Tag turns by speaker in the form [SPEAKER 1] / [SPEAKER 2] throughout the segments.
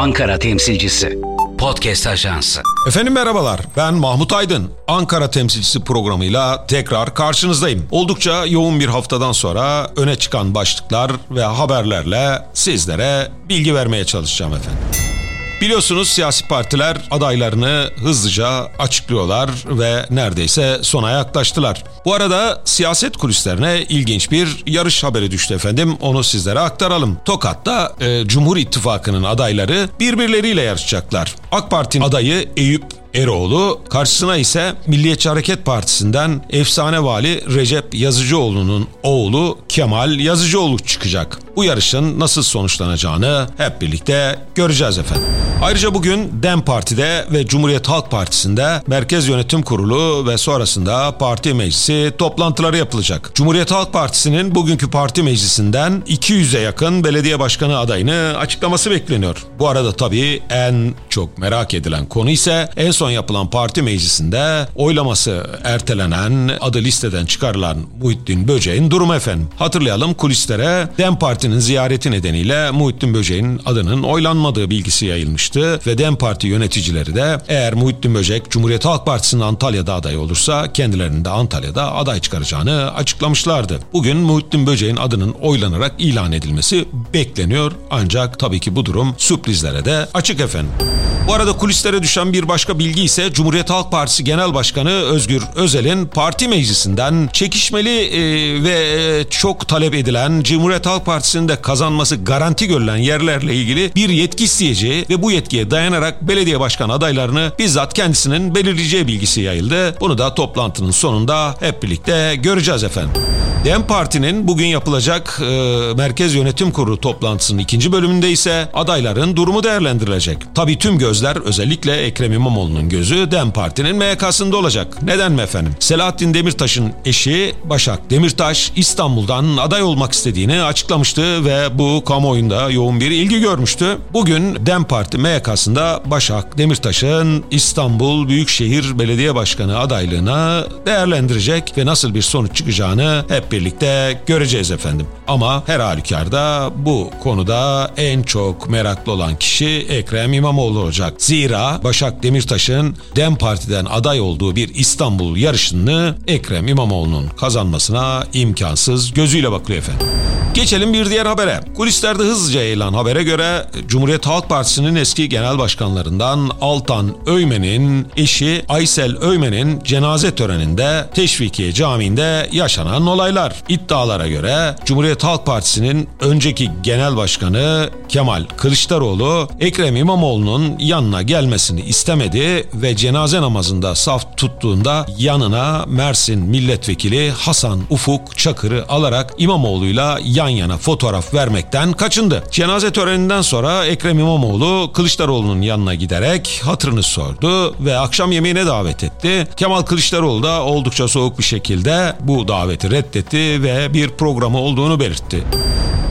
[SPEAKER 1] Ankara temsilcisi. Podcast Ajansı.
[SPEAKER 2] Efendim merhabalar. Ben Mahmut Aydın. Ankara temsilcisi programıyla tekrar karşınızdayım. Oldukça yoğun bir haftadan sonra öne çıkan başlıklar ve haberlerle sizlere bilgi vermeye çalışacağım efendim. Biliyorsunuz siyasi partiler adaylarını hızlıca açıklıyorlar ve neredeyse sona yaklaştılar. Bu arada siyaset kulislerine ilginç bir yarış haberi düştü efendim. Onu sizlere aktaralım. Tokat'ta e, Cumhur İttifakı'nın adayları birbirleriyle yarışacaklar. AK Parti'nin adayı Eyüp Eroğlu, karşısına ise Milliyetçi Hareket Partisi'nden efsane vali Recep Yazıcıoğlu'nun oğlu Kemal Yazıcıoğlu çıkacak. Bu yarışın nasıl sonuçlanacağını hep birlikte göreceğiz efendim. Ayrıca bugün DEM Parti'de ve Cumhuriyet Halk Partisi'nde Merkez Yönetim Kurulu ve sonrasında parti meclisi toplantıları yapılacak. Cumhuriyet Halk Partisi'nin bugünkü parti meclisinden 200'e yakın belediye başkanı adayını açıklaması bekleniyor. Bu arada tabii en çok merak edilen konu ise en son yapılan parti meclisinde oylaması ertelenen adı listeden çıkarılan Muhittin Böceğin durumu efendim. Hatırlayalım kulislere DEM Parti'nin ziyareti nedeniyle Muhittin Böceğin adının oylanmadığı bilgisi yayılmıştı ve DEM Parti yöneticileri de eğer Muhittin Böcek Cumhuriyet Halk Partisi'nin Antalya'da aday olursa kendilerinin de Antalya'da aday çıkaracağını açıklamışlardı. Bugün Muhittin Böceğin adının oylanarak ilan edilmesi bekleniyor ancak tabii ki bu durum sürprizlere de açık efendim. Bu arada kulislere düşen bir başka bilgi ise Cumhuriyet Halk Partisi Genel Başkanı Özgür Özel'in parti meclisinden çekişmeli e, ve e, çok talep edilen Cumhuriyet Halk Partisi'nin de kazanması garanti görülen yerlerle ilgili bir yetki isteyeceği ve bu yetkiye dayanarak belediye başkan adaylarını bizzat kendisinin belirleyeceği bilgisi yayıldı. Bunu da toplantının sonunda hep birlikte göreceğiz efendim. DEM Parti'nin bugün yapılacak e, Merkez Yönetim Kurulu toplantısının ikinci bölümünde ise adayların durumu değerlendirilecek. Tabii tüm gözler özellikle Ekrem İmamoğlu'nun gözü DEM Parti'nin MYK'sında olacak. Neden mi efendim? Selahattin Demirtaş'ın eşi Başak Demirtaş İstanbul'dan aday olmak istediğini açıklamıştı ve bu kamuoyunda yoğun bir ilgi görmüştü. Bugün DEM Parti MYK'sında Başak Demirtaş'ın İstanbul Büyükşehir Belediye Başkanı adaylığına değerlendirecek ve nasıl bir sonuç çıkacağını hep birlikte göreceğiz efendim. Ama her halükarda bu konuda en çok meraklı olan kişi Ekrem İmamoğlu olacak. Zira Başak Demirtaş'ın DEM Parti'den aday olduğu bir İstanbul yarışını Ekrem İmamoğlu'nun kazanmasına imkansız gözüyle bakılıyor efendim. Geçelim bir diğer habere. Kulislerde hızlıca yayılan habere göre Cumhuriyet Halk Partisi'nin eski genel başkanlarından Altan Öymen'in eşi Aysel Öymen'in cenaze töreninde Teşvikiye Camii'nde yaşanan olaylar. İddialara göre Cumhuriyet Halk Partisi'nin önceki genel başkanı Kemal Kılıçdaroğlu Ekrem İmamoğlu'nun yanına gelmesini istemedi ve cenaze namazında saf tuttuğunda yanına Mersin milletvekili Hasan Ufuk Çakır'ı alarak İmamoğlu'yla yan yana fotoğraf vermekten kaçındı. Cenaze töreninden sonra Ekrem İmamoğlu Kılıçdaroğlu'nun yanına giderek hatırını sordu ve akşam yemeğine davet etti. Kemal Kılıçdaroğlu da oldukça soğuk bir şekilde bu daveti reddetti ve bir programı olduğunu belirtti.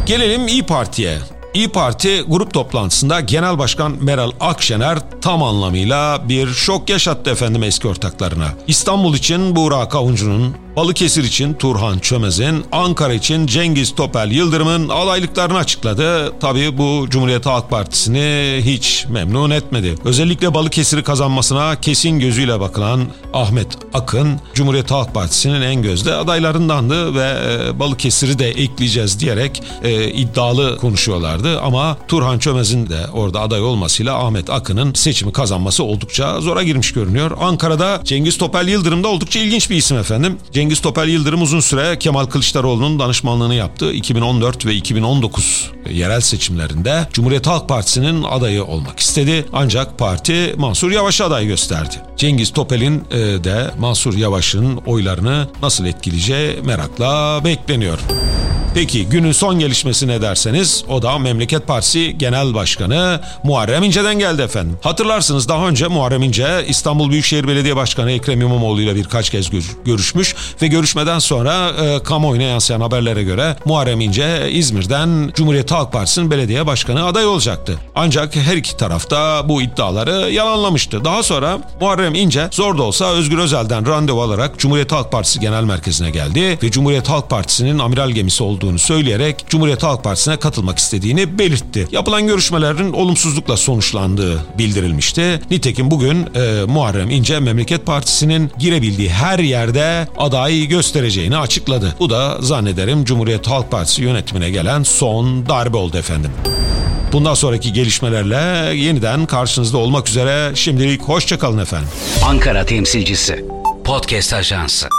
[SPEAKER 2] Gelelim İyi Parti'ye. İyi Parti grup toplantısında Genel Başkan Meral Akşener tam anlamıyla bir şok yaşattı efendim eski ortaklarına. İstanbul için Buğra Kavuncu'nun, Balıkesir için Turhan Çömez'in, Ankara için Cengiz Topel Yıldırım'ın adaylıklarını açıkladı. Tabii bu Cumhuriyet Halk Partisi'ni hiç memnun etmedi. Özellikle Balıkesir'i kazanmasına kesin gözüyle bakılan Ahmet Akın, Cumhuriyet Halk Partisi'nin en gözde adaylarındandı ve Balıkesir'i de ekleyeceğiz diyerek e, iddialı konuşuyorlardı. Ama Turhan Çömez'in de orada aday olmasıyla Ahmet Akın'ın seçimi kazanması oldukça zora girmiş görünüyor. Ankara'da Cengiz Topel Yıldırım da oldukça ilginç bir isim efendim. Cengiz Topel Yıldırım uzun süre Kemal Kılıçdaroğlu'nun danışmanlığını yaptı. 2014 ve 2019 yerel seçimlerinde Cumhuriyet Halk Partisi'nin adayı olmak istedi. Ancak parti Mansur Yavaş'a aday gösterdi. Cengiz Topel'in e, de Mansur Yavaş'ın oylarını nasıl etkileyeceği merakla bekleniyor. Peki günün son gelişmesi ne derseniz o da Memleket Partisi Genel Başkanı Muharrem İnce'den geldi efendim. Hatırlarsınız daha önce Muharrem İnce İstanbul Büyükşehir Belediye Başkanı Ekrem İmamoğlu ile birkaç kez görüşmüş Ve görüşmeden sonra e, kamuoyuna yansıyan haberlere göre Muharrem İnce İzmir'den Cumhuriyet Halk Partisi'nin belediye başkanı adayı olacaktı. Ancak her iki tarafta bu iddiaları yalanlamıştı. Daha sonra Muharrem İnce zor da olsa Özgür Özel'den randevu alarak Cumhuriyet Halk Partisi Genel Merkezi'ne geldi ve Cumhuriyet Halk Partisi'nin amiral gemisi olduğunu söyleyerek Cumhuriyet Halk Partisi'ne katılmak istediğini belirtti. Yapılan görüşmelerin olumsuzlukla sonuçlandığı bildirilmişti. Nitekim bugün e, Muharrem İnce Memleket Partisi'nin girebildiği her yerde adayı göstereceğini açıkladı. Bu da zannederim Cumhuriyet Halk Partisi yönetimine gelen son darbe oldu efendim. Bundan sonraki gelişmelerle yeniden karşınızda olmak üzere şimdilik hoşçakalın efendim.
[SPEAKER 1] Ankara temsilcisi. Podcast Ajansı.